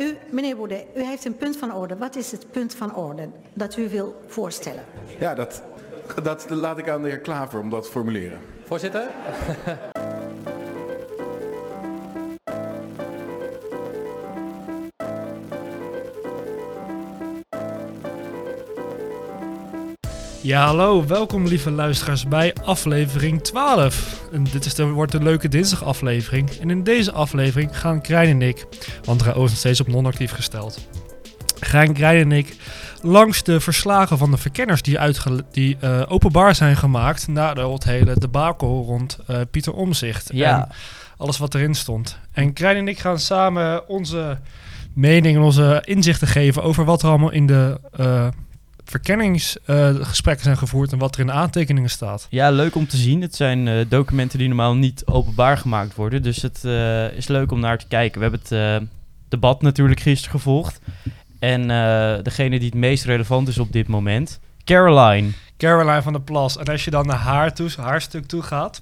u, meneer Baudet, u heeft een punt van orde. Wat is het punt van orde dat u wil voorstellen? Ja, dat, dat laat ik aan de heer Klaver om dat te formuleren. Voorzitter? Ja, hallo. Welkom lieve luisteraars bij aflevering 12. En dit is de, wordt een leuke dinsdag aflevering. En in deze aflevering gaan Krijn en ik, want Raoul is nog steeds op non-actief gesteld, gaan Krijn en ik langs de verslagen van de verkenners die, uitge- die eh, openbaar zijn gemaakt na de, het hele debakel rond eh, Pieter Omzicht. Ja. En alles wat erin stond. En Krijn en ik gaan samen onze mening en onze inzichten geven over wat er allemaal in de eh, verkenningsgesprekken zijn gevoerd en wat er in de aantekeningen staat. Ja, leuk om te zien. Het zijn eh, documenten die normaal niet openbaar gemaakt worden. Dus het eh, is leuk om naar te kijken. We hebben het eh, debat natuurlijk gisteren gevolgd. En degene die het meest relevant is op dit moment, Caroline. Caroline van der Plas. En als je dan naar haar, toe, haar stuk toe gaat.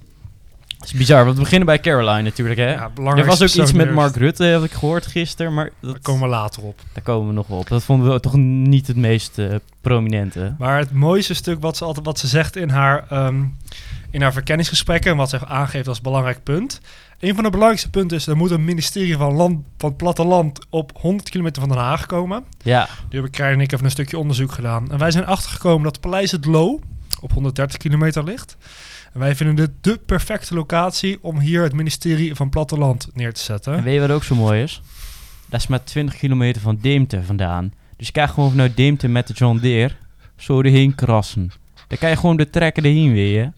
Dat is bizar, want we beginnen bij Caroline natuurlijk, hè? Ja, er was ook iets met Mark Rutte, heb ik gehoord gisteren, maar dat, Daar komen we later op. daar komen we nog wel op. Dat vonden we toch niet het meest eh, prominente. Maar het mooiste stuk wat ze, altijd, wat ze zegt in haar, ehm, in haar verkenningsgesprekken... en wat ze aangeeft als belangrijk punt... Een van de belangrijkste punten is... er moet een ministerie van, land, van het platteland op 100 kilometer van Den Haag komen. Ja, Nu hebben Krijn en ik even een stukje onderzoek gedaan. En wij zijn achtergekomen dat Paleis het Loo op 130 kilometer ligt. En wij vinden dit de perfecte locatie om hier het ministerie van Platteland neer te zetten. en weet je wat ook zo mooi is? Dat is maar 20 kilometer van Deemte vandaan. Dus je kan gewoon vanuit Deemte met de John Deere zo erheen krassen. Dan kan je gewoon de trekken erheen weer.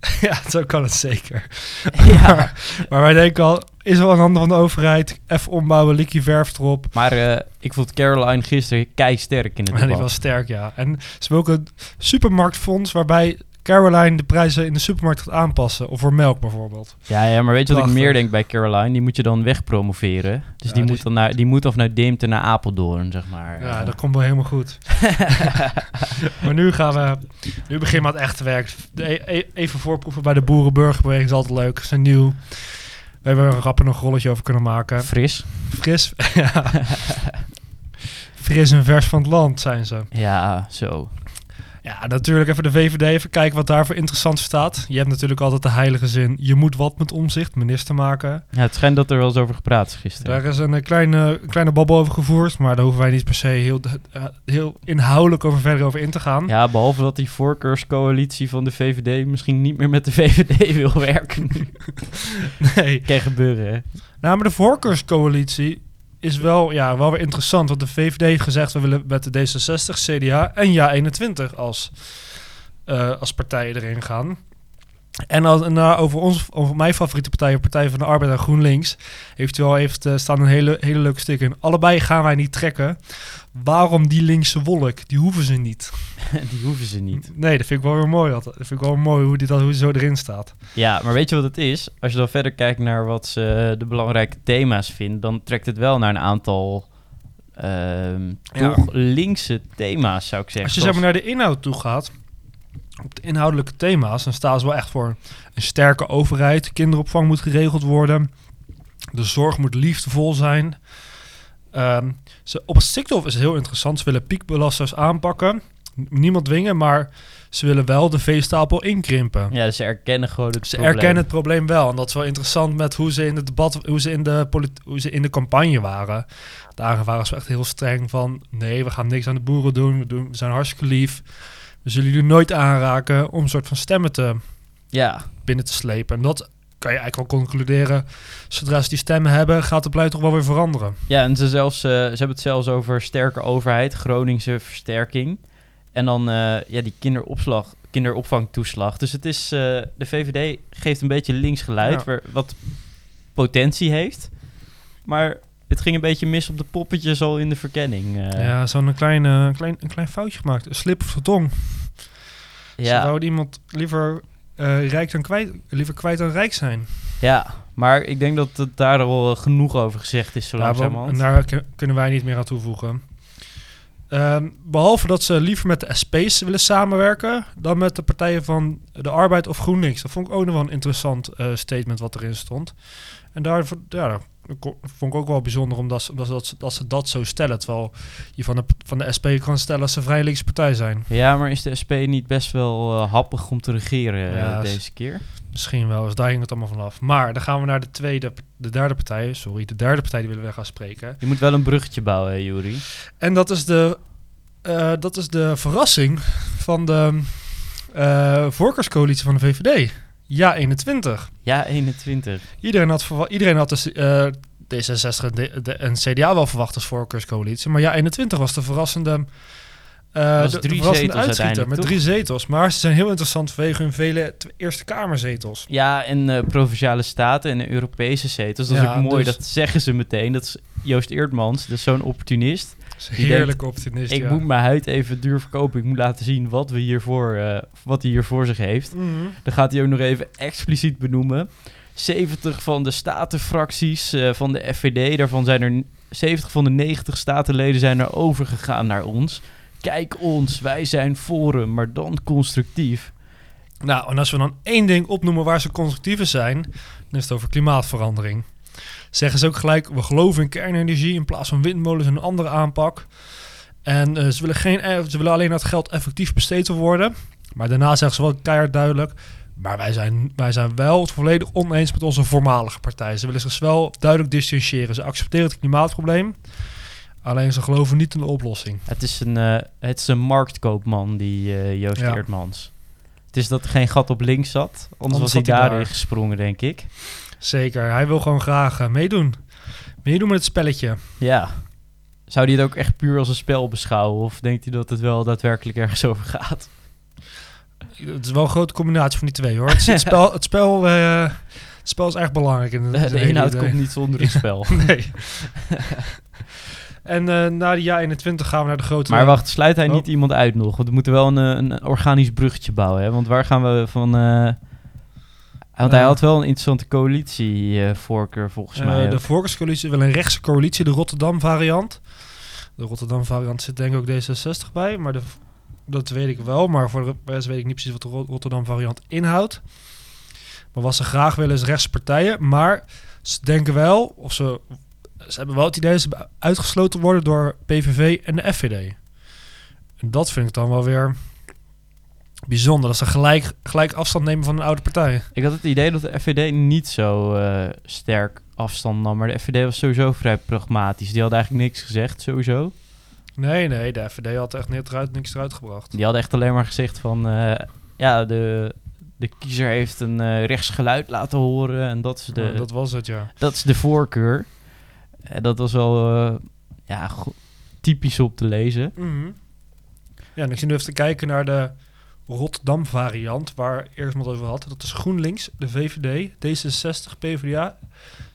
ja, zo kan het zeker. Ja. Maar, maar wij denken al, is wel een handen van de overheid. Even ombouwen, likje verf erop. Maar eh, ik vond Caroline gisteren kei sterk in het En die debat. was sterk, ja. En ze hebben ook een supermarktfonds waarbij Caroline de prijzen in de supermarkt gaat aanpassen. Of voor melk bijvoorbeeld. Ja, ja, maar weet je wat ik meer denk bij Caroline? Die moet je dan wegpromoveren. Dus Ja, die, die- moet dan naar, die moet dan vanuit Deemte naar Apeldoorn, zeg maar. Ja, dat komt wel helemaal goed. maar nu gaan we... Nu beginnen we aan het echte werk. De, e- e- even voorproeven bij de Boerenburgerbeweging is altijd leuk. Ze zijn nieuw. We hebben er een rapper nog een rolletje over kunnen maken. Fris. Fris. ja. Fris en vers van het land zijn ze. Ja, zo. Ja, natuurlijk even de VVD. Even kijken wat daar voor interessant staat. Je hebt natuurlijk altijd de heilige zin. Je moet wat met omzicht, minister maken. Ja, het schijnt dat er wel eens over gepraat is gisteren. Daar is een eh, kleine, kleine babbel over gevoerd. Maar daar hoeven wij niet per se heel, eh, heel inhoudelijk over verder over in te gaan. Ja, behalve dat die voorkeurscoalitie van de VVD misschien niet meer met de VVD wil werken. Nee. kan gebeuren, hè? Nou, maar de voorkeurscoalitie is wel, ja, wel weer interessant. Want de VVD heeft gezegd, we willen met de D66, CDA en JA21 als, eh, als partijen erin gaan. En als, nou, over, ons, over mijn favoriete partij, Partij van de Arbeid en GroenLinks, heeft u al heeft, eh, staan een hele, hele leuke stuk in. Allebei gaan wij niet trekken. Waarom die linkse wolk? Die hoeven ze niet. die hoeven ze niet. Nee, dat vind ik wel weer mooi. Dat, vind ik wel mooi hoe, die, dat, hoe zo erin staat. Ja, maar weet je wat het is? Als je dan verder kijkt naar wat ze de belangrijke thema's vinden, dan trekt het wel naar een aantal ehm, Ja. toch linkse thema's, zou ik zeggen. Als je zeg maar naar de inhoud toe gaat, op de inhoudelijke thema's, dan staan ze wel echt voor een sterke overheid. Kinderopvang moet geregeld worden. De zorg moet liefdevol zijn. Ehm, ze, op het stikstof is het heel interessant. Ze willen piekbelasters aanpakken. Niemand dwingen, maar ze willen wel de veestapel inkrimpen. Ja, dus ze erkennen gewoon het Ze probleem. erkennen het probleem wel. En dat is wel interessant met hoe ze in het debat, hoe ze in de, hoe ze in de campagne waren. Daar waren ze echt heel streng van... nee, we gaan niks aan de boeren doen. We, doen, we zijn hartstikke lief. We zullen jullie nooit aanraken om een soort van stemmen te, Ja, binnen te slepen. En dat kan je eigenlijk wel concluderen. Zodra ze die stemmen hebben, gaat het beleid toch wel weer veranderen. ja en ze, zelfs, eh, ze hebben het zelfs over sterke overheid, Groningse versterking. En dan eh, ja, die kinderopslag, kinderopvangtoeslag. Dus het is, eh, de VVD geeft een beetje links geluid, Ja. waar- wat potentie heeft. Maar het ging een beetje mis op de poppetjes al in de verkenning. eh. ja, zo'n klein, eh, klein, een klein foutje gemaakt. Een slip of de tong. Ja. wou iemand liever eh, rijk dan kwijt, liever kwijt dan rijk zijn. Ja, maar ik denk dat het daar al genoeg over gezegd is, zo Ja, langzamerhand. en daar kun- kunnen wij niet meer aan toevoegen. Ehm, behalve dat ze liever met de SP's willen samenwerken dan met de partijen van de Arbeid of GroenLinks. Dat vond ik ook nog wel een interessant eh, statement wat erin stond. En daar, ja, daar vond ik ook wel bijzonder omdat ze, omdat ze dat, ze dat zo stellen. Terwijl je van de, van de SP kan stellen dat ze een vrij linkse partij zijn. Ja, maar is de SP niet best wel eh, happig om te regeren eh, Ja, deze keer? Misschien wel, dus daar ging het allemaal vanaf. Maar dan gaan we naar de tweede, de derde partij. Sorry, de derde partij die willen we gaan spreken. Je moet wel een bruggetje bouwen, hè, Juri. En dat is de, eh, dat is de verrassing van de voorkeurscoalitie van de VVD. Ja, 21. Ja, 21. Iedereen had, iedereen had de, eh, D66 en, CDA wel verwacht als voorkeurscoalitie. Maar ja, 21 was de verrassende, eh Was de, verrassende uitschieter met drie zetels. Maar ze zijn heel interessant vanwege hun vele Eerste Kamerzetels. Ja, en eh, provinciale staten en Europese zetels. Dat is ook mooi, dus- dat zeggen ze meteen. Dat is Joost Eertmans, dat is zo'n opportunist. Heerlijk optimist, ik ja. moet mijn huid even duur verkopen. Ik moet laten zien wat, we hiervoor, eh, wat hij hier voor zich heeft. Mhm. Dan gaat hij ook nog even expliciet benoemen. 70 van de statenfracties eh, van de FVD, daarvan zijn er n- 70 van de 90 statenleden zijn er overgegaan naar ons. Kijk ons, wij zijn Forum, maar dan constructief. Nou, en als we dan één ding opnoemen waar ze constructief zijn, dan is het over klimaatverandering. Zeggen ze ook gelijk, we geloven in kernenergie in plaats van windmolens en een andere aanpak. En eh, ze, willen geen, eh, ze willen alleen dat geld effectief besteed worden. Maar daarna zeggen ze wel keihard duidelijk, maar wij zijn, wij zijn wel het volledig oneens met onze voormalige partij. Ze willen zich wel duidelijk distancieren. Ze accepteren het klimaatprobleem, alleen ze geloven niet in de oplossing. Het is een, eh, het is een marktkoopman, die Joost Ja. Eertmans. Het is dat er geen gat op links zat. Anders, Anders was hij daarin daar. gesprongen, denk ik. Zeker, hij wil gewoon graag eh, meedoen. Meedoen met het spelletje. Ja. Zou hij het ook echt puur als een spel beschouwen? Of denkt hij dat het wel daadwerkelijk ergens over gaat? Het is wel een grote combinatie van die twee hoor. Het, is- het spel, het, spel, eh, het spel is erg belangrijk. In De, inhoud idee. komt niet zonder het spel. Nee. en eh, na de jaar 21 gaan we naar de grote... Maar wacht, sluit hij Oh. niet iemand uit nog? Want we moeten wel een, een organisch bruggetje bouwen. Hè? Want waar gaan we van... want hij Eh. had wel een interessante coalitievoorkeur volgens Eh, mij. de voorkeurscoalitie wil een rechtse coalitie, de Rotterdam variant. De Rotterdam variant zit denk ik ook D66 bij, maar de, dat weet ik wel. Maar voor de rest weet ik niet precies wat de Ro- Rotterdam variant inhoudt. Maar wat ze graag willen is rechtse partijen. Maar ze denken wel, of ze, ze hebben wel het idee dat ze uitgesloten worden door PVV en de FVD. En dat vind ik dan wel weer bijzonder. Dat ze gelijk, gelijk afstand nemen van een oude partij. Ik had het idee dat de FVD niet zo eh, sterk afstand nam. Maar de FVD was sowieso vrij pragmatisch. Die had eigenlijk niks gezegd, sowieso. Nee, nee, de FVD had echt niks eruit, niks eruit gebracht. Die had echt alleen maar gezegd van... eh, ja, de, de kiezer heeft een eh rechtsgeluid laten horen. En dat is de, dat was het, ja. dat is de voorkeur. En dat was wel ja, typisch op te lezen. Mhm. Ja, en ik zit nu even te kijken naar de Rotterdam variant, waar eerst maar over had. Dat is GroenLinks, de VVD, D66, PvdA,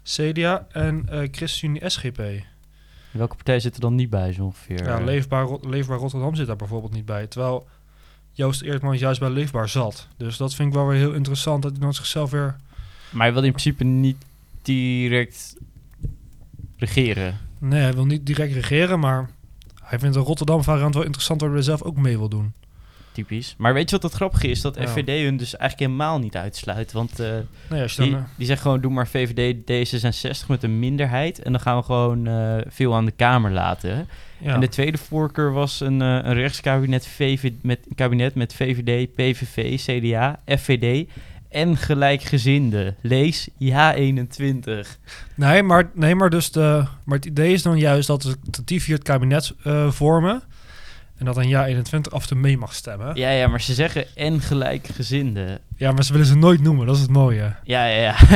CDA en eh ChristenUnie SGP. Welke partij zit er dan niet bij zo ongeveer? Ja, Leefbaar, Rot- Leefbaar Rotterdam zit daar bijvoorbeeld niet bij. Terwijl Joost Eertman juist bij Leefbaar zat. Dus dat vind ik wel weer heel interessant, dat hij dan zichzelf weer... Maar hij wil in principe niet direct regeren. Nee, hij wil niet direct regeren, maar hij vindt de Rotterdam variant wel interessant, waar hij zelf ook mee wil doen. Typisch. Maar weet je wat het grappige is? Dat Ja. FVD hun dus eigenlijk helemaal niet uitsluit. Want eh, Nee, dan... die, die zegt gewoon, doe maar VVD D66 met een minderheid. En dan gaan we gewoon eh, veel aan de Kamer laten. ja. En de tweede voorkeur was een, eh, een rechtskabinet VV, met, een kabinet met VVD, PVV, CDA, FVD en gelijkgezinde. Lees Ja21. Nee, maar, nee maar, dus de, maar het idee is dan juist dat die vier het kabinet vormen. En dat dan ja 21 af en toe mee mag stemmen. Ja. Ja, ja, maar ze zeggen en gelijkgezinde. maar ze willen ze nooit noemen, dat is het mooie. Ja, ja, ja.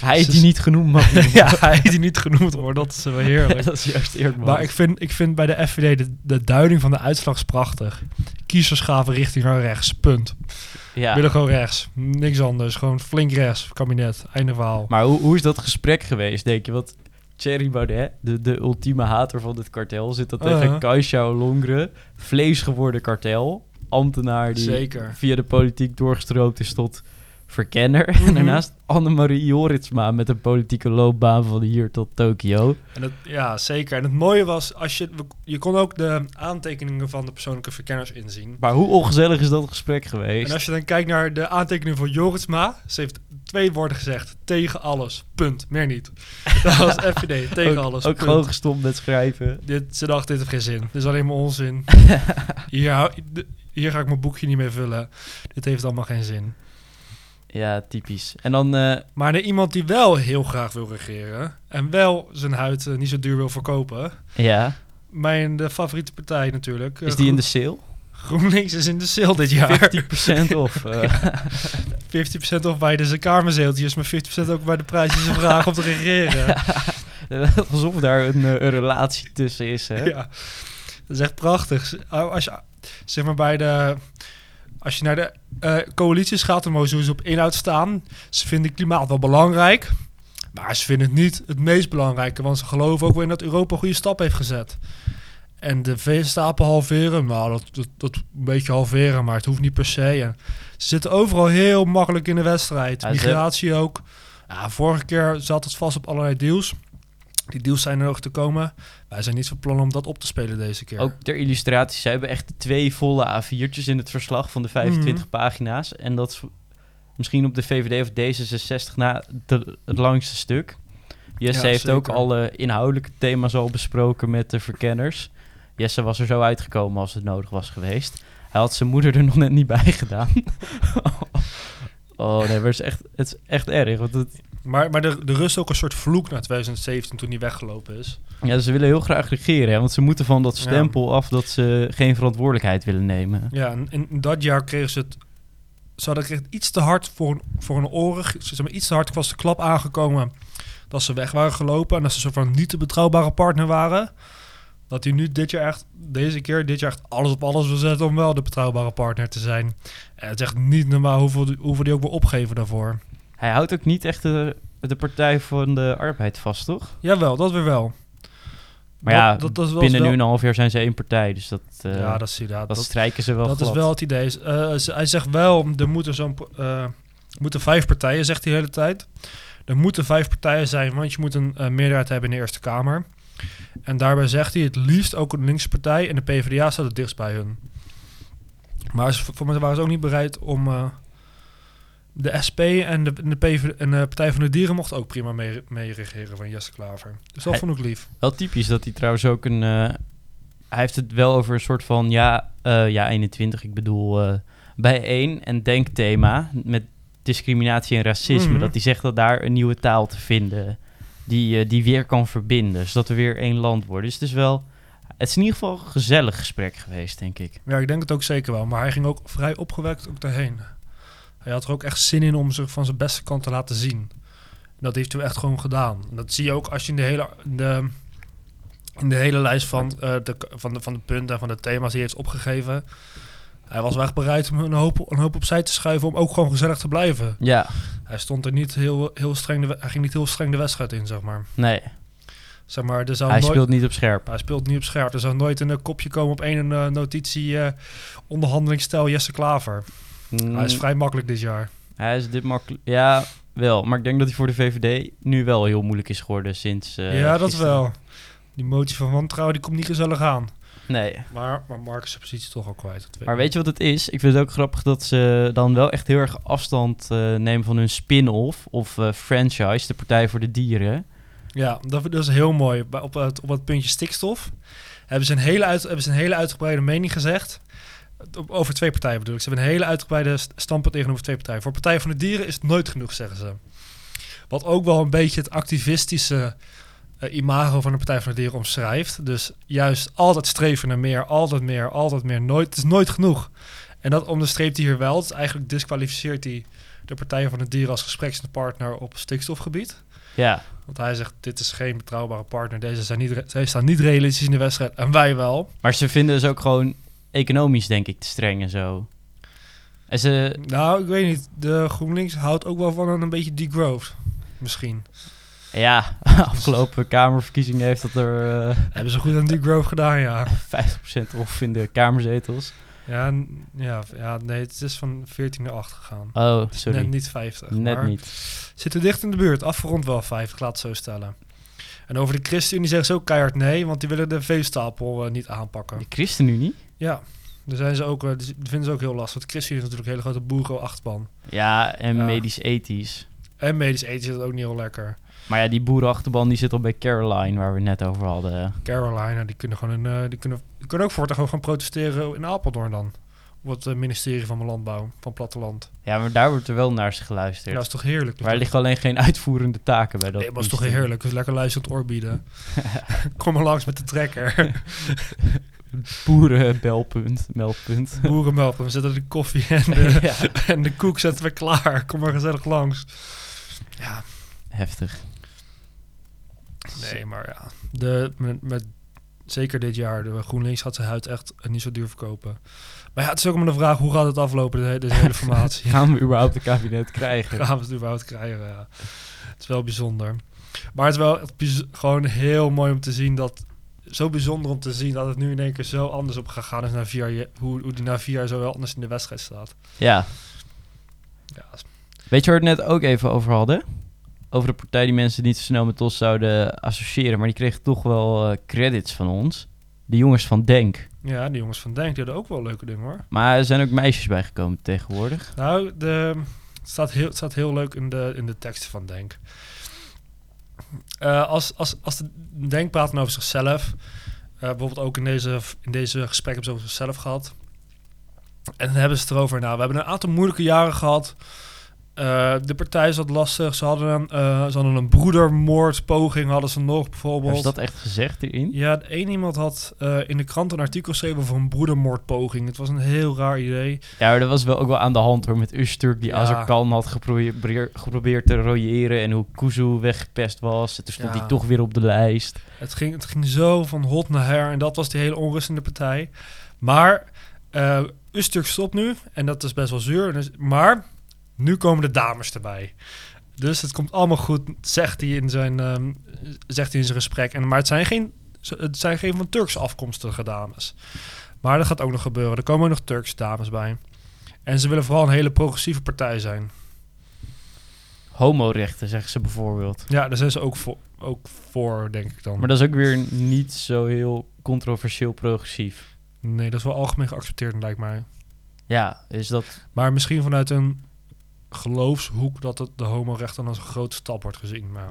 Hij die niet genoemd mag ja, hij die niet genoemd wordt, dat is wel heerlijk. dat is juist eerder. Maar ik vind, ik vind bij de FVD de, de duiding van de uitslag is prachtig. Kiezers gaven richting naar rechts, punt. ja. Willen gewoon rechts, niks anders. Gewoon flink rechts, kabinet, einde verhaal. Maar hoe, hoe is dat gesprek geweest, denk je? Want Thierry Baudet, de, de ultieme hater van dit kartel, zit dat tegen Uh-huh. Kaisha Longre, vlees geworden kartel, ambtenaar die Zeker. via de politiek doorgestroomd is tot verkenner. Mhm. En daarnaast Annemarie Joritsma met een politieke loopbaan van hier tot Tokio. En het, ja, zeker. En het mooie was, als je, je kon ook de aantekeningen van de persoonlijke verkenners inzien. Maar hoe ongezellig is dat gesprek geweest? En als je dan kijkt naar de aantekeningen van Joritsma, ze heeft twee woorden gezegd. Tegen alles. Punt. Meer niet. Dat was FVD. Tegen ook, alles. Ook punt. gewoon gestopt met schrijven. Dit, ze dacht, dit heeft geen zin. Dit is alleen maar onzin. d- hier ga ik mijn boekje niet mee vullen. Dit heeft allemaal geen zin. Ja, typisch. En dan, eh, Maar naar iemand die wel heel graag wil regeren... en wel zijn huid eh, niet zo duur wil verkopen... ja, Mijn de favoriete partij natuurlijk. eh, is die in de sale? GroenLinks is in de sale dit jaar. 15% of... eh, 50% of bij de kamerzeeltjes, maar 50% ook bij de prijs die ze vragen om te regeren. alsof daar een, eh, een relatie tussen is, hè? Ja, dat is echt prachtig. Als je, zeg maar bij de, als je naar de eh, coalities gaat, dan mogen ze op inhoud staan. Ze vinden klimaat wel belangrijk, maar ze vinden het niet het meest belangrijke, want ze geloven ook wel in dat Europa een goede stap heeft gezet. En de veestapel halveren, nou, dat, dat, dat een beetje halveren, maar het hoeft niet per se. En ze zitten overal heel makkelijk in de wedstrijd. Migratie ook. Ja, vorige keer zat het vast op allerlei deals. Die deals zijn er nog te komen. Wij zijn niet van plan om dat op te spelen deze keer. Ook ter illustratie, ze hebben echt twee volle A4'tjes in het verslag van de 25 Mhm. pagina's. En dat is misschien op de VVD of D66 na de, het langste stuk. Jesse Ja, heeft zeker. ook alle inhoudelijke thema's al besproken met de verkenners. Jesse was er zo uitgekomen als het nodig was geweest. Hij had zijn moeder er nog net niet bij gedaan. oh nee, maar het is echt, het is echt erg. Want het, Maar, maar er, er rust ook een soort vloek naar 2017 toen hij weggelopen is. ja, ze willen heel graag regeren, hè, want ze moeten van dat Ja. stempel af dat ze geen verantwoordelijkheid willen nemen. Ja, en in dat jaar kregen ze het... Ze hadden echt iets te hard voor een, voor een oren. Ze maar, iets te hard was de klap aangekomen dat ze weg waren gelopen. En dat ze zo van niet de betrouwbare partner waren. Dat hij nu dit jaar echt, deze keer, dit jaar echt alles op alles wil zetten om wel de betrouwbare partner te zijn. En het is echt niet normaal hoeveel, hoeveel die ook wil opgeven daarvoor. Hij houdt ook niet echt de, de Partij van de Arbeid vast, toch? Jawel, dat weer wel. Maar ja, dat, dat is binnen wel- nu een half jaar zijn ze één partij, dus dat, eh, ja, dat zie je. ja, dat, dat, strijken ze wel dat is wel het idee. Eh, hij zegt wel, er moeten zo'n eh, moeten vijf partijen, zegt hij de hele tijd. Er moeten vijf partijen zijn, want je moet een eh, meerderheid hebben in de Eerste Kamer. En daarbij zegt hij het liefst ook een linkse partij en de PvdA staat het dichtst bij hun. Maar ze, voor mij waren ze ook niet bereid om eh, de SP en de, de, PV, en de Partij van de Dieren mocht ook prima mee, mee regeren van Jesse Klaver. Dus dat Hij- vond ik lief. Wel typisch dat hij trouwens ook een... eh, hij heeft het wel over een soort van, ja, eh, ja 21, ik bedoel, eh bijeen en denkthema met discriminatie en racisme. Mhm. Dat hij zegt dat daar een nieuwe taal te vinden die, die weer kan verbinden, zodat we weer één land worden. Dus het is wel... Het is in ieder geval een gezellig gesprek geweest, denk ik. Ja, ik denk het ook zeker wel. Maar hij ging ook vrij opgewekt ook daarheen. Hij had er ook echt zin in om zich van zijn beste kant te laten zien. Dat heeft hij echt gewoon gedaan. En dat zie je ook als je in de hele, de, in de hele lijst van, eh, de, van, de, van de punten en van de thema's die hij heeft opgegeven. Hij was wel echt bereid om een hoop, een hoop opzij te schuiven om ook gewoon gezellig te blijven. Ja, Hij stond er niet heel, heel streng, de, hij ging niet heel streng de wedstrijd in, zeg maar. nee, Zeg maar er zou hij nooit, speelt niet op scherp. hij speelt niet op scherp. Er zou nooit een kopje komen op één eh, notitie eh onderhandelingsstijl Jesse Klaver. Hij is Mm, vrij makkelijk dit jaar. Hij is dit makkelijk. Ja, wel. Maar ik denk dat hij voor de VVD nu wel heel moeilijk is geworden sinds. eh, ja, dat gisteren. wel. Die motie van wantrouwen die komt niet gezellig aan. Nee. Maar, maar Mark is zijn positie toch al kwijt. weet Maar weet je wat het is? Ik vind het ook grappig dat ze dan wel echt heel erg afstand eh, nemen van hun spin-off of eh, franchise, de Partij voor de Dieren. Ja, dat, dat is heel mooi. Op het, op het puntje stikstof hebben ze, een hele uit, hebben ze een hele uitgebreide mening gezegd. Over twee partijen bedoel ik. Ze hebben een hele uitgebreide st- standpunt tegenover twee partijen. Voor Partij van de Dieren is het nooit genoeg, zeggen ze. Wat ook wel een beetje het activistische eh, imago van de Partij van de Dieren omschrijft. Dus juist altijd streven naar meer, altijd meer, altijd meer. Nooit, het is nooit genoeg. En dat onderstreept hij hier wel. Dus eigenlijk disqualificeert hij de Partij van de Dieren als gesprekspartner op stikstofgebied. Ja, Want hij zegt, dit is geen betrouwbare partner. Deze zijn niet, zij staan niet realistisch in de wedstrijd. En wij wel. maar ze vinden dus ook gewoon economisch, denk ik, te streng en zo. En ze, Nou, ik weet niet. De GroenLinks houdt ook wel van een beetje degrowth. Misschien. ja, afgelopen Kamerverkiezingen heeft dat er eh, Hebben ze goed aan degrowth gedaan, ja. 50% of in de Kamerzetels. Ja, ja, ja, nee, het is van 14 naar 8 gegaan. Oh, sorry. Net niet 50. Net maar niet. Zitten dicht in de buurt. Afgerond wel 50, laat het zo stellen. En over de ChristenUnie zeggen ze ook keihard nee, want die willen de veestapel eh, niet aanpakken. De ChristenUnie? Ja, daar zijn ze ook, eh, vinden ze ook heel lastig. Want de ChristenUnie is natuurlijk een hele grote boerenachterban. Ja, en Ja. medisch-ethisch. En medisch eten is het ook niet heel lekker. Maar ja, die boerenachterban die zit al bij Caroline, waar we net over hadden. Carolina, die kunnen gewoon een, eh, die kunnen, die kunnen ook voortaan gewoon gaan protesteren in Apeldoorn dan. Op het eh, ministerie van Landbouw, van Platteland. Ja, maar daar wordt er wel naar ze geluisterd. Ja, dat is toch heerlijk? maar er liggen alleen geen uitvoerende taken bij dat. nee, maar dat is toch heerlijk? Dus lekker luisterend oor bieden. Kom maar langs met de trekker. Boerenbelpunt, meldpunt. Boerenmelk, we zetten de koffie en de, ja. en de koek zetten we klaar. Kom maar gezellig langs. Ja, Heftig. nee, maar ja. De, met, met, zeker dit jaar, de GroenLinks gaat zijn huid echt niet zo duur verkopen. Maar ja, het is ook maar de vraag, hoe gaat het aflopen, deze, deze hele formatie? Gaan we überhaupt een kabinet krijgen? Gaan we het überhaupt krijgen, ja. Het is wel bijzonder. Maar het is wel gewoon heel mooi om te zien dat... Zo bijzonder om te zien dat het nu in één keer zo anders op gegaan is na vier jaar. Hoe, hoe die na vier jaar zo wel anders in de wedstrijd staat. Ja. Ja, Weet je waar we het net ook even over hadden? Over de partij die mensen niet zo snel met ons zouden associëren. Maar die kregen toch wel eh, credits van ons. De jongens van Denk. ja, die jongens van Denk die hadden ook wel leuke dingen hoor. Maar er zijn ook meisjes bijgekomen tegenwoordig. Nou, de, het, staat heel, het staat heel leuk in de, in de teksten van Denk. Eh, als, als, als de over zichzelf, eh, bijvoorbeeld ook in deze, in deze gesprekken hebben ze over zichzelf gehad. En dan hebben ze het erover, nou, we hebben een aantal moeilijke jaren gehad. Eh, de partij zat lastig. Ze hadden een, eh, ze hadden een broedermoordpoging, hadden ze nog bijvoorbeeld. Ze dat echt gezegd erin? Ja, één iemand had eh, in de krant een artikel geschreven over een broedermoordpoging. Het was een heel raar idee. Ja, maar dat was wel ook wel aan de hand hoor. Met Usturk die Ja. Azarkan had geprobeer- geprobeerd te royeren. En hoe Kuzu weggepest was. En toen stond Ja. hij toch weer op de lijst. Het ging, het ging zo van hot naar her en dat was die hele onrust in de partij. Maar Usturk stopt nu en dat is best wel zuur. Dus, maar nu komen de dames erbij. Dus het komt allemaal goed, zegt hij in zijn, ehm, zegt hij in zijn gesprek. En, maar het zijn, geen, het zijn geen van Turkse afkomstige dames. Maar dat gaat ook nog gebeuren. Er komen ook nog Turkse dames bij. En ze willen vooral een hele progressieve partij zijn. Homorechten, zeggen ze bijvoorbeeld. Ja, daar zijn ze ook voor, ook voor denk ik dan. Maar dat is ook weer niet zo heel controversieel progressief. Nee, dat is wel algemeen geaccepteerd, lijkt mij. Ja, is dat... Maar misschien vanuit een geloofshoek dat het de homorecht dan als een grote stap wordt gezien. Maar...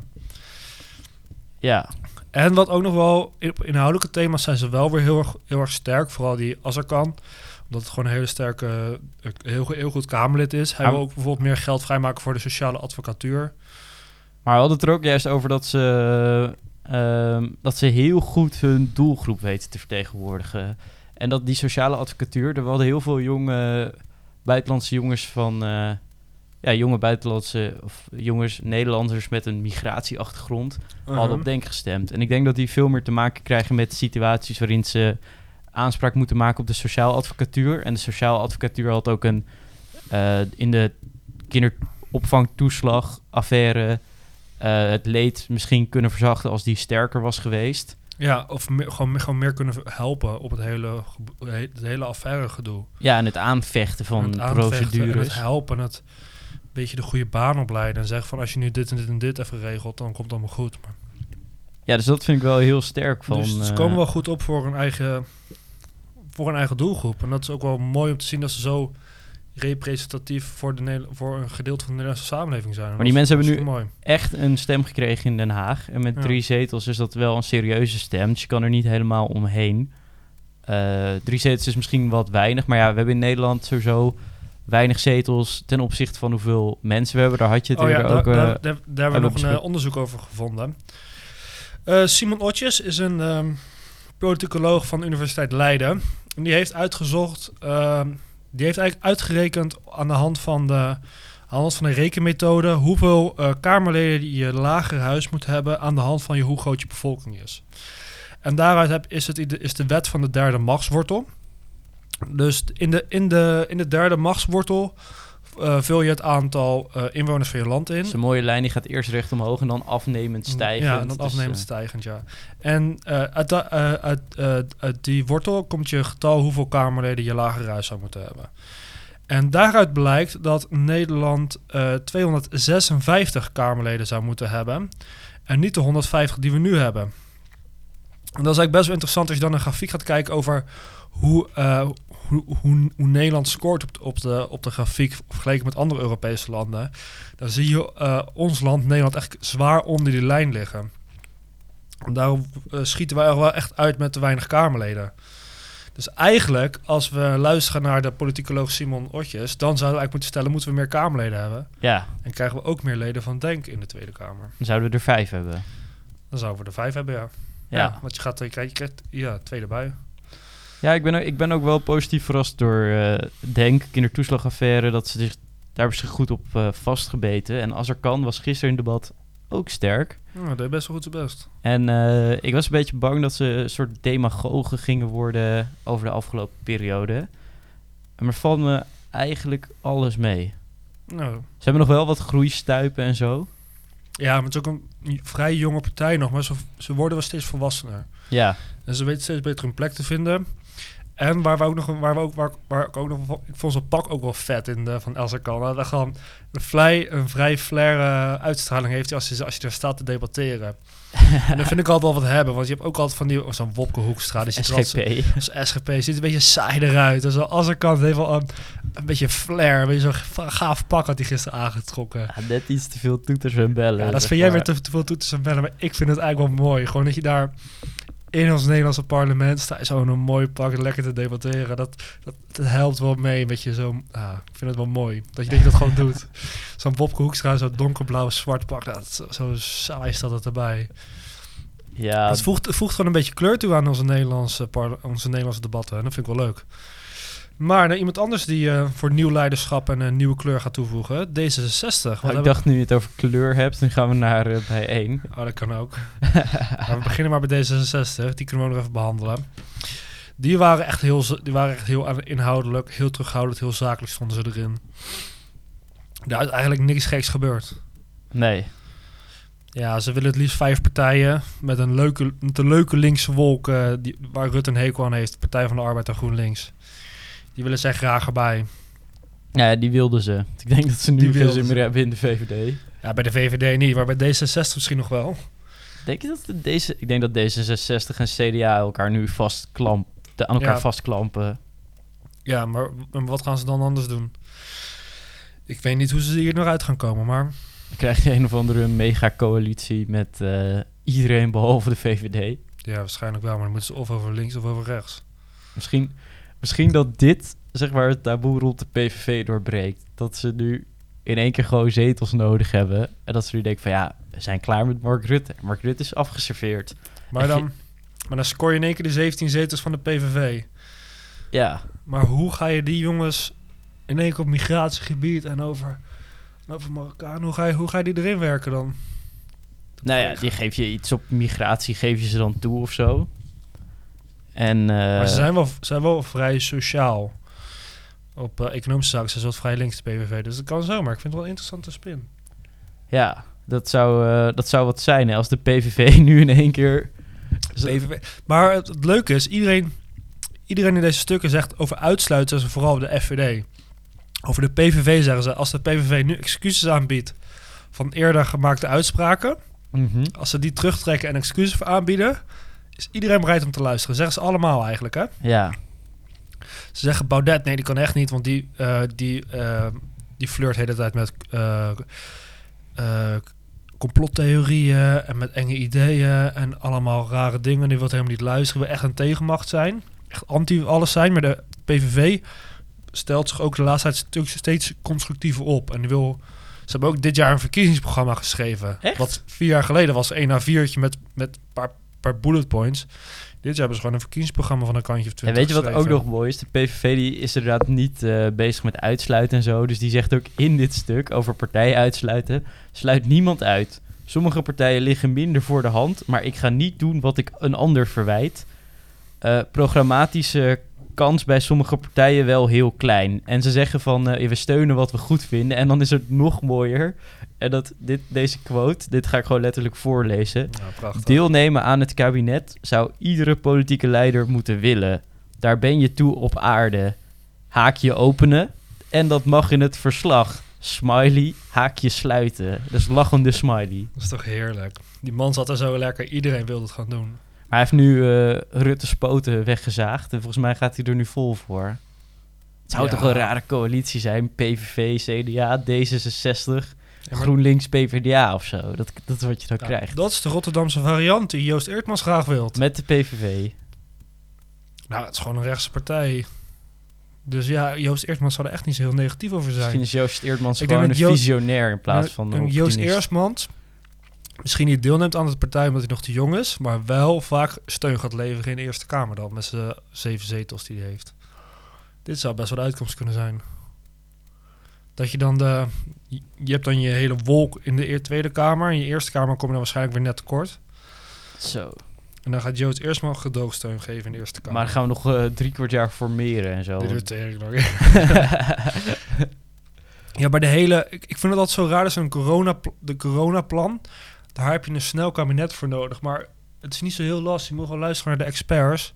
Ja, En wat ook nog wel, op inhoudelijke thema's zijn ze wel weer heel erg, heel erg sterk. Vooral die Azarkan. Omdat het gewoon een hele sterke, heel, heel goed Kamerlid is. Hij Ja. wil ook bijvoorbeeld meer geld vrijmaken voor de sociale advocatuur. maar we hadden het er ook juist over dat ze, ehm, dat ze heel goed hun doelgroep weten te vertegenwoordigen. En dat die sociale advocatuur, er hadden heel veel jonge buitenlandse jongens van, eh, ja, jonge buitenlandse of jongens, Nederlanders met een migratieachtergrond, hadden op Denk gestemd. En ik denk dat die veel meer te maken krijgen met situaties waarin ze aanspraak moeten maken op de sociaal advocatuur. En de sociaal advocatuur had ook een eh, in de kinderopvangtoeslagaffaire eh, het leed misschien kunnen verzachten als die sterker was geweest. Ja, of gewoon, meer- gewoon meer kunnen helpen op het hele, het hele affaire gedoe. Ja, en het aanvechten van het aanvechten En het procedures. helpen en het beetje de goede baan opleiden. En zeggen van als je nu dit en dit en dit even regelt, dan komt het allemaal goed. Maar Ja, dus dat vind ik wel heel sterk van. dus ze eh, komen wel goed op voor een eigen, voor een eigen doelgroep. En dat is ook wel mooi om te zien dat ze zo representatief voor, de, voor een gedeelte van de Nederlandse samenleving zijn. Maar die mensen hebben nu- Mooi. echt een stem gekregen in Den Haag. En met Ja. drie zetels is dat wel een serieuze stem. Dus je kan er niet helemaal omheen. Eh, drie zetels is misschien wat weinig. Maar ja, we hebben in Nederland sowieso weinig zetels ten opzichte van hoeveel mensen we hebben. Daar had je het Oh ja, daar, ook... eh, daar, daar, daar hebben we nog een eh, onderzoek over gevonden. Eh, Simon Otjes is een ehm politicoloog van de Universiteit Leiden. En die heeft uitgezocht, ehm, die heeft eigenlijk uitgerekend aan de hand van de, aan de, hand van de rekenmethode hoeveel eh, Kamerleden je lager huis moet hebben aan de hand van je, hoe groot je bevolking is. En daaruit heb, is, het, is de wet van de derde machtswortel. Dus in de, in de, in de derde machtswortel eh, vul je het aantal eh, inwoners van je land in. Dat is een mooie lijn, die gaat eerst recht omhoog en dan afnemend stijgen. Ja, en dan afnemend stijgend, ja. En eh, uit, da- eh, uit, eh, uit die wortel komt je getal hoeveel kamerleden je lager huis zou moeten hebben. En daaruit blijkt dat Nederland eh 256 kamerleden zou moeten hebben. En niet de 150 die we nu hebben. En dat is eigenlijk best wel interessant als je dan een grafiek gaat kijken over hoe, eh, hoe, hoe, hoe Nederland scoort op de, op, de, op de grafiek vergeleken met andere Europese landen. Dan zie je eh, ons land, Nederland, echt zwaar onder die lijn liggen. En daarom eh, schieten wij er wel echt uit met te weinig Kamerleden. Dus eigenlijk, als we luisteren naar de politicoloog Simon Otjes, dan zouden we eigenlijk moeten stellen, moeten we meer Kamerleden hebben? Ja, En krijgen we ook meer leden van Denk in de Tweede Kamer? dan zouden we er vijf hebben. Dan zouden we er vijf hebben, ja. Ja, want je, gaat, je, krijgt, je krijgt ja, twee erbij. Ja ik, ben ook, ik ben ook wel positief verrast door eh, Denk, kindertoeslagaffaire, dat ze zich, daar hebben ze goed op eh, vastgebeten. En als er kan, was gisteren in het debat ook sterk. Ja, dat deed best wel goed zijn best. En eh, ik was een beetje bang dat ze een soort demagogen gingen worden over de afgelopen periode. Maar valt me eigenlijk alles mee. Nou, Ze hebben nog wel wat groeistuipen en zo. ja, maar het is ook een vrij jonge partij nog, maar ze, ze worden wel steeds volwassener. Ja, En ze weten steeds beter hun plek te vinden. En waar we ook nog, waar we ook, waar, waar ik ook nog, ik vond zijn pak ook wel vet in de, van Elsa Kan. Dat gewoon een vrij, een vrij flair eh, uitstraling heeft hij als je, als je er staat te debatteren. en dan vind ik altijd wel wat hebben, want je hebt ook altijd van die, oh, zo'n Wopke Hoekstra, die altijd SGP. als SGP ziet een beetje saai eruit. Dus als er kan, heeft wel een, een beetje flair, een beetje zo'n gaaf pak had hij gisteren aangetrokken. Ja, net iets te veel toeters en bellen. Ja, dat vind jij weer te, te veel toeters en bellen, maar ik vind het eigenlijk wel mooi. Gewoon dat je daar in ons Nederlandse parlement staat, zo in een mooi pak lekker te debatteren. Dat, dat, dat helpt wel mee met je zo. Ah, ik vind het wel mooi dat je, dat, je dat gewoon doet. Zo'n Bobke Hoekstra, zo'n donkerblauw zwart pak, dat, zo, zo saai staat het erbij. Ja, het, voegt, voegt gewoon een beetje kleur toe aan onze Nederlandse, onze Nederlandse debatten. En dat vind ik wel leuk. Maar naar iemand anders die eh, voor nieuw leiderschap en een nieuwe kleur gaat toevoegen. D66. Wat nou, hebben ik dacht nu je het over kleur hebt, dan gaan we naar eh, bij één. Oh, dat kan ook. maar we beginnen maar bij D66. Die kunnen we nog even behandelen. Die waren echt heel, die waren echt heel inhoudelijk, heel terughoudend, heel zakelijk stonden ze erin. Daar is eigenlijk niks geks gebeurd. Nee. Ja, ze willen het liefst vijf partijen met een leuke, met een leuke linkse wolk eh, die, waar Rutte een hekel aan heeft. Partij van de Arbeid en GroenLinks. Die willen zij graag erbij. Ja, die wilden ze. Ik denk dat ze nu veel zin meer hebben in de VVD. Ja, bij de VVD niet, maar bij D66 misschien nog wel. Denk je dat de deze, ik denk dat D66 en CDA elkaar nu vastklamp, de- aan elkaar Ja. vastklampen. Ja, maar wat gaan ze dan anders doen? Ik weet niet hoe ze hier nog uit gaan komen, maar... Dan krijg je een of andere mega-coalitie met eh, iedereen behalve de VVD. Ja, waarschijnlijk wel, maar dan moeten ze of over links of over rechts. Misschien, misschien dat dit, zeg maar, het taboe rond de PVV doorbreekt. Dat ze nu in één keer gewoon zetels nodig hebben. En dat ze nu denken van ja, we zijn klaar met Mark Rutte. Mark Rutte is afgeserveerd. Maar dan, maar dan scoor je in één keer de 17 zetels van de PVV. Ja, Maar hoe ga je die jongens in één keer op migratiegebied en over, over Marokkaan, hoe ga, je, hoe ga je die erin werken dan? nou ja, die geef je iets op migratie, geef je ze dan toe of zo. En eh, maar ze zijn wel, ze zijn wel vrij sociaal. Op eh, economische zaken zijn ze wat vrij links, de PVV. Dus dat kan zo, maar ik vind het wel een interessante spin. ja, dat zou, eh, dat zou wat zijn hè, als de PVV nu in één keer... PVV. Maar het, het leuke is, iedereen, iedereen in deze stukken zegt over uitsluiten ze vooral de FVD. Over de PVV zeggen ze, als de PVV nu excuses aanbiedt van eerder gemaakte uitspraken, Mhm. als ze die terugtrekken en excuses aanbieden, is iedereen bereid om te luisteren. Zeggen ze allemaal eigenlijk, hè? Ja, Ze zeggen Baudet, nee, die kan echt niet, want die, eh, die, eh, die flirt de hele tijd met eh, complottheorieën en met enge ideeën en allemaal rare dingen. Die wil helemaal niet luisteren. Wil echt een tegenmacht zijn. Echt anti alles zijn. Maar de PVV stelt zich ook de laatste tijd stu- steeds constructiever op. En die wil... Ze hebben ook dit jaar een verkiezingsprogramma geschreven. Echt? Wat vier jaar geleden was. Een A4'tje met, met een paar, paar bullet points. Dit jaar hebben ze gewoon een verkiezingsprogramma van een kantje of En twintig weet je wat ook nog mooi is? De PVV die is inderdaad niet eh, bezig met uitsluiten en zo. Dus die zegt ook in dit stuk over partijen uitsluiten... sluit niemand uit. Sommige partijen liggen minder voor de hand... maar ik ga niet doen wat ik een ander verwijt. Eh, programmatische kans bij sommige partijen wel heel klein. En ze zeggen van, eh, we steunen wat we goed vinden. En dan is het nog mooier. En dat, dit, deze quote, dit ga ik gewoon letterlijk voorlezen. Deelnemen aan het kabinet zou iedere politieke leider moeten willen. Daar ben je toe op aarde. Haakje openen en dat mag in het verslag. Smiley, haakje sluiten. Dus lachende smiley. Dat is toch heerlijk. Die man zat er zo lekker. Iedereen wilde het gaan doen. Hij heeft nu eh Rutte's poten weggezaagd en volgens mij gaat hij er nu vol voor. Het zou Ja. toch een rare coalitie zijn? PVV, CDA, D66, Ja, maar- GroenLinks, PvdA of zo. Dat, dat is wat je dan krijgt. dat is de Rotterdamse variant die Joost Eertmans graag wilt. Met de PVV. Nou, het is gewoon een rechtse partij. Dus ja, Joost Eertmans zou er echt niet zo heel negatief over zijn. Misschien is Joost Eertmans Ik gewoon een Joost- visionair in plaats van een Joost. Eertmans misschien niet deelneemt aan de partij omdat hij nog te jong is, maar wel vaak steun gaat leveren in de Eerste Kamer dan, met zijn zeven zetels die hij heeft. Dit zou best wel de uitkomst kunnen zijn. Dat je dan de... Je hebt dan je hele wolk in de Tweede Kamer. In je Eerste Kamer kom je dan waarschijnlijk weer net tekort. Zo. En dan gaat Joost eerst maar gedoogsteun geven in de Eerste Kamer. Maar dan gaan we nog eh, drie kwart jaar formeren en zo. Dit doet tering nog. Ja, maar de hele... Ik, ik vind het altijd zo raar dat zo'n corona, de coronaplan... Daar heb je een snel kabinet voor nodig. Maar het is niet zo heel lastig. Je moet gewoon luisteren naar de experts.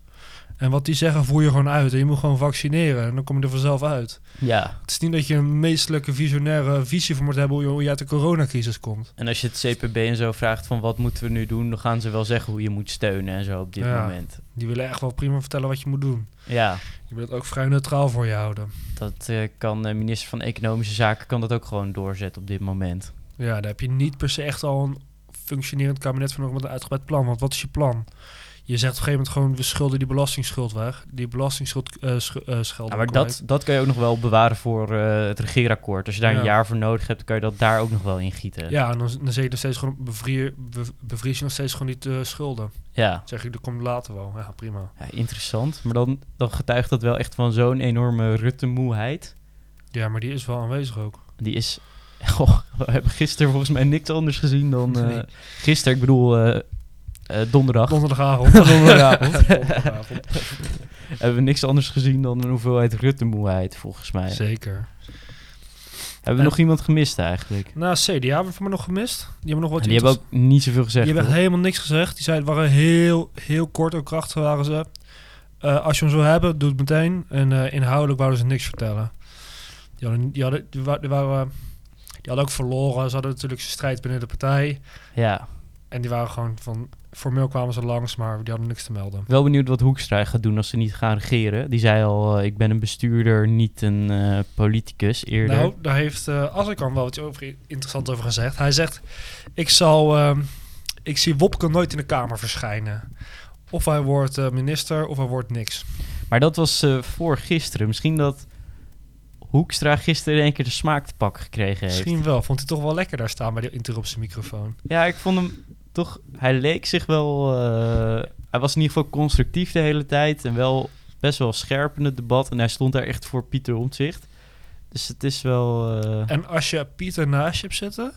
En wat die zeggen, voer je gewoon uit. En je moet gewoon vaccineren. En dan kom je er vanzelf uit. ja, Het is niet dat je een meestelijke visionaire visie voor moet hebben... hoe je, hoe je uit de coronacrisis komt. en als je het CPB en zo vraagt van wat moeten we nu doen, dan gaan ze wel zeggen hoe je moet steunen en zo op dit Ja. moment. Die willen echt wel prima vertellen wat je moet doen. Ja, Je wil het ook vrij neutraal voor je houden. dat eh, kan de minister van Economische Zaken kan dat ook gewoon doorzetten op dit moment. Ja, daar heb je niet per se echt al een functionerend kabinet met een uitgebreid plan. Want wat is je plan? Je zegt op een gegeven moment gewoon, we schulden die belastingsschuld weg. Die belastingsschuld eh sch eh, schelden Ja, maar dat, dat kan je ook nog wel bewaren voor eh, het regeerakkoord. Als je daar Ja. een jaar voor nodig hebt, kan je dat daar ook nog wel in gieten. Ja, en dan, dan zeg je nog steeds gewoon, bevrier, be- bevries je nog steeds gewoon niet de schulden. ja. Zeg je, dat komt later wel. Ja, prima. Ja, interessant. Maar dan, dan getuigt dat wel echt van zo'n enorme Rutte-moeheid. Ja, maar die is wel aanwezig ook. Die is... Goh, we hebben gisteren volgens mij niks anders gezien dan... eh, Nee. Gisteren, ik bedoel eh, eh, donderdag. Donderdagavond. Donderdagavond. Donderdagavond. hebben we niks anders gezien dan een hoeveelheid Rutte-moeheid, volgens mij. Zeker. Hebben we nog iemand gemist eigenlijk? Nou, CDA hebben we nog gemist. Die hebben nog wat die hebben ook niet zoveel gezegd. Die hebben echt helemaal niks gezegd. Die zeiden, waren heel, heel kort ook krachtig waren ze. Eh, als je hem zo hebben, doe het meteen. En eh, inhoudelijk wouden ze niks vertellen. Die hadden, die, hadden, die, wa- die waren, die hadden ook verloren. Ze hadden natuurlijk zijn strijd binnen de partij. Ja, En die waren gewoon van... Formeel kwamen ze langs, maar die hadden niks te melden. wel benieuwd wat Hoekstra gaat doen als ze niet gaan regeren. Die zei al, eh, ik ben een bestuurder, niet een eh, politicus eerder. Nou, daar heeft uh, Azarkan wel wat over, interessant over gezegd. Hij zegt, ik zal... ehm, ik zie Wopke nooit in de Kamer verschijnen. Of hij wordt eh, minister, of hij wordt niks. Maar dat was eh, voor gisteren. Misschien dat Hoekstra gisteren in één keer de smaak te pakken gekregen heeft. Misschien wel. Vond hij toch wel lekker daar staan bij die interruptie microfoon. Ja, ik vond hem toch... Hij leek zich wel... eh, hij was in ieder geval constructief de hele tijd. En wel best wel scherp in het debat. En hij stond daar echt voor Pieter Omtzigt. Dus het is wel... eh, En als je Pieter naast je hebt zitten,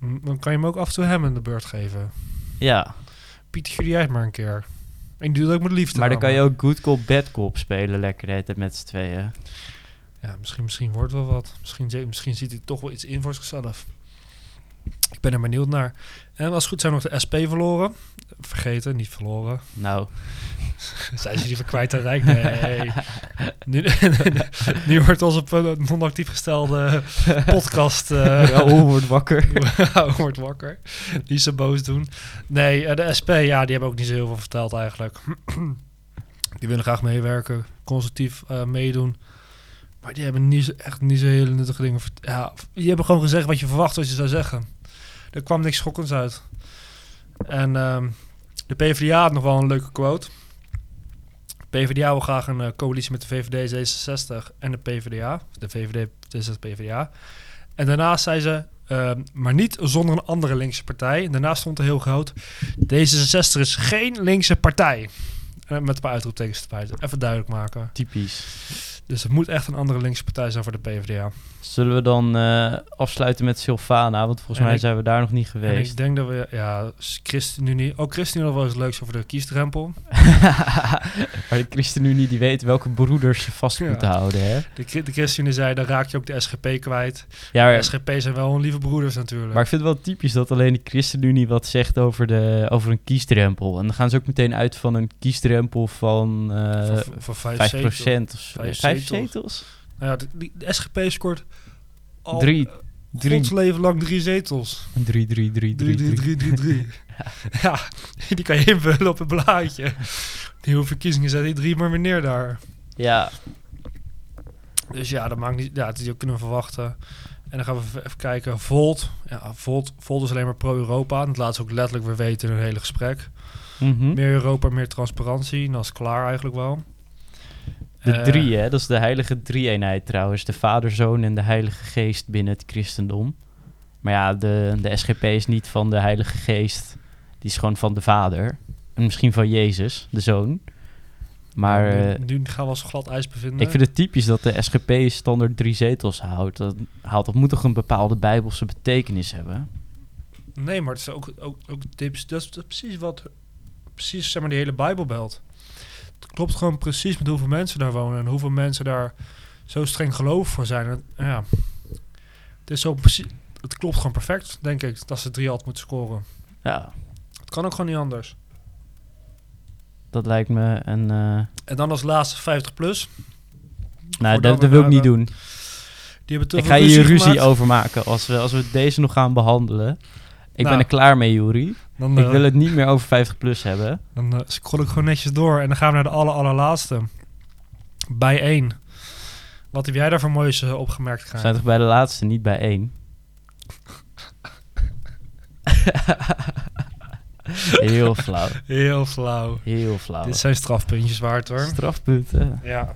dan kan je hem ook af en toe hem in de beurt geven. ja, Pieter, jullie uit maar een keer. En die doet het ook met liefde. maar dan kan je ook good cop, bad cop spelen. Lekker de met z'n tweeën. Ja, misschien, misschien wordt wel wat. Misschien, misschien ziet hij toch wel iets in voor zichzelf. Ik ben er benieuwd naar. En als het goed zijn we nog de SP verloren. Vergeten, niet verloren. Nou, Zijn ze liever kwijt dan rijk? Nee. nu, nu wordt onze non-actief gestelde podcast... Raoul wordt wakker. Raoul wordt wakker. Niet zo boos doen. Nee, eh, de SP, ja, die hebben ook niet zo heel veel verteld eigenlijk. die willen graag meewerken, constructief eh, meedoen. Maar die hebben niet echt niet zo hele nuttige dingen Ja, die hebben gewoon gezegd wat je verwacht wat je zou zeggen. Er kwam niks schokkends uit. En ehm, de PvdA had nog wel een leuke quote. PvdA wil graag een eh, coalitie met de VVD, D66 en de PvdA. De VVD, D66, PvdA. En daarnaast zei ze, ehm, maar niet zonder een andere linkse partij. En daarnaast stond er heel groot, D66 is geen linkse partij. Met een paar uitroeptekens erbij. Even duidelijk maken. Typisch. Dus het moet echt een andere linkse partij zijn voor de PvdA. Zullen we dan eh, afsluiten met Sylvana? Want volgens En mij ik- zijn we daar nog niet En geweest. ik denk dat we, ja, ChristenUnie... Ook ChristenUnie had wel eens leuks over de kiesdrempel. maar de ChristenUnie die weet welke broeders ze vast Ja. moeten houden, hè? De, de ChristenUnie zei, dan raak je ook de SGP kwijt. Ja, De SGP zijn wel hun lieve broeders natuurlijk. maar ik vind het wel typisch dat alleen de ChristenUnie wat zegt over, de, over een kiesdrempel. En dan gaan ze ook meteen uit van een kiesdrempel van eh voor vijf 5 zetels. procent of zo. Vijf Vijf zetels. zetels? Nou ja, de, die- de SGP scoort al Drie. eh, Drie. Gods leven lang drie zetels. Drie, drie, drie, drie, 3, 3, drie. 3, 3, 3. Ja, die kan je invullen op een blaadje. Nieuwe verkiezingen zet die drie maar weer neer daar. Ja, Dus ja, dat maakt niet. Ja, die kunnen we verwachten. En dan gaan we even kijken. Volt. Ja, Volt, Volt is alleen maar pro-Europa. En Dat laat ze ook letterlijk weer weten in hun hele gesprek. mhm. Meer Europa, meer transparantie. En dat is klaar eigenlijk wel. De Eh, drie, hè? Dat is de heilige drie-eenheid trouwens. De Vader, Zoon en de Heilige Geest binnen het christendom. Maar ja, de, de SGP is niet van de Heilige Geest. Die is gewoon van de Vader. En misschien van Jezus, de Zoon. Maar nu, eh, nu gaan we als glad ijs bevinden. ik vind het typisch dat de SGP standaard drie zetels houdt. Dat, haalt. dat moet toch een bepaalde bijbelse betekenis hebben? Nee, maar het is ook, ook, ook tips. Dat is precies wat. Precies, zeg maar, die hele Bijbelbelt. Het klopt gewoon precies met hoeveel mensen daar wonen en hoeveel mensen daar zo streng geloof voor zijn. En, ja, het is zo precies. Het klopt gewoon perfect, denk ik, dat ze drie had moeten scoren. Ja, Het kan ook gewoon niet anders. dat lijkt me een... eh, En dan als laatste 50 plus. nou, dat, dat wil ik niet doen. Die hebben Ik ga hier ruzie gemaakt. over maken als we, als we deze nog gaan behandelen. Ik Nou. ben er klaar mee, Juri. Dan, Ik eh, wil het niet meer over 50 plus hebben. Dan eh, scroll ik gewoon netjes door en dan gaan we naar de aller, allerlaatste. Bij één. Wat heb jij daar voor moois eh, opgemerkt, We Krijn? zijn toch bij de laatste, niet bij één? Heel flauw. Heel flauw. Heel flauw. Dit zijn strafpuntjes waard hoor. Strafpunten. Ja.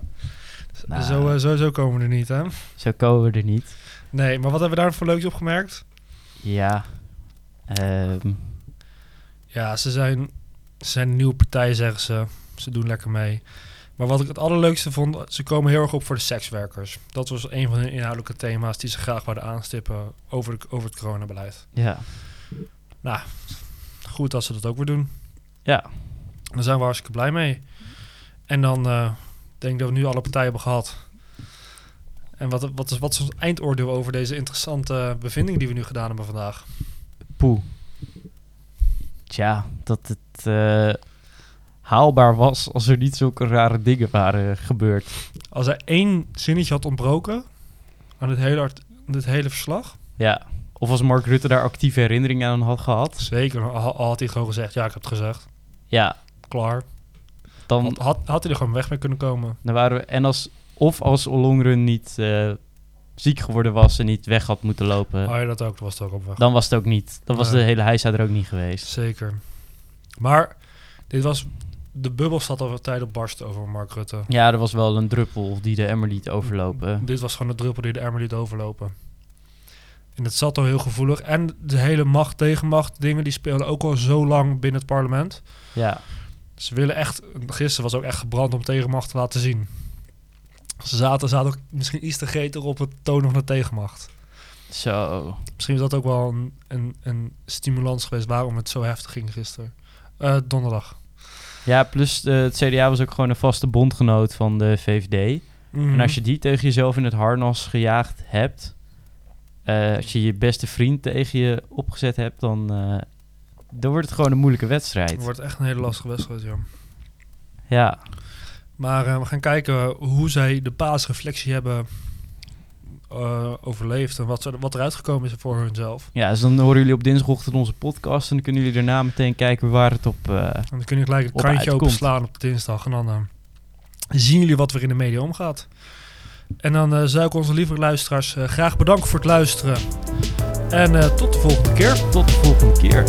Nou. Zo, eh, sowieso komen we er niet, hè? Zo komen we er niet. Nee, maar wat hebben we daar voor leuks opgemerkt? Ja. Ehm, Ja, ze zijn, ze zijn een nieuwe partij, zeggen ze. Ze doen lekker mee. Maar wat ik het allerleukste vond, ze komen heel erg op voor de sekswerkers. Dat was een van de inhoudelijke thema's die ze graag wilden aanstippen over, de, over het coronabeleid. ja. Goed dat ze dat ook weer doen. Ja. Daar zijn we hartstikke blij mee. En dan eh, denk ik dat we nu alle partijen hebben gehad. En wat, wat, is, wat is ons eindoordeel over deze interessante bevinding die we nu gedaan hebben vandaag? Poeh. Tja, dat het eh, haalbaar was als er niet zulke rare dingen waren gebeurd. Als er één zinnetje had ontbroken aan dit hele, dit hele verslag, Ja. Of als Mark Rutte daar actieve herinneringen aan had gehad. zeker, al, had hij gewoon gezegd, ja, ik heb het gezegd, Ja, klaar. dan, Had, had, had hij er gewoon weg mee kunnen komen. dan waren we... En als... Of als Ollongren niet eh, ziek geworden was en niet weg had moeten lopen... Oh ja, dat ook, dat was het ook op weg. Dan was het ook niet. Dan was de hele heisa er ook niet geweest. Zeker. Maar dit was, de bubbel zat al een tijd op barsten over Mark Rutte. Ja, er was wel een druppel die de emmer liet overlopen. Dit was gewoon de druppel die de emmer liet overlopen. En het zat al heel gevoelig. En de hele macht-tegenmacht dingen, die speelden ook al zo lang binnen het parlement. Ja, Ze willen echt, gisteren was ook echt gebrand om tegenmacht te laten zien. Ze zaten, zaten ook misschien iets te gretig op het tonen van de tegenmacht. zo. Misschien is dat ook wel een, een, een stimulans geweest waarom het zo heftig ging gisteren. Eh, donderdag. Ja, plus eh, het CDA was ook gewoon een vaste bondgenoot van de VVD. Mhm. En als je die tegen jezelf in het harnas gejaagd hebt... eh, als je je beste vriend tegen je opgezet hebt, dan, dan wordt het gewoon een moeilijke Het wedstrijd. wordt echt een hele lastige wedstrijd, ja. Ja, Maar eh, we gaan kijken hoe zij de paasreflectie hebben eh, overleefd en wat, ze, wat eruit gekomen is voor hunzelf. ja, dus dan horen jullie op dinsdagochtend onze podcast... en dan kunnen jullie daarna meteen kijken waar het op... eh, En dan kun je gelijk het krantje openslaan op dinsdag en dan zien jullie wat er in de media omgaat. En dan zou ik onze lieve luisteraars graag bedanken voor het luisteren. En tot de volgende keer. tot de volgende keer.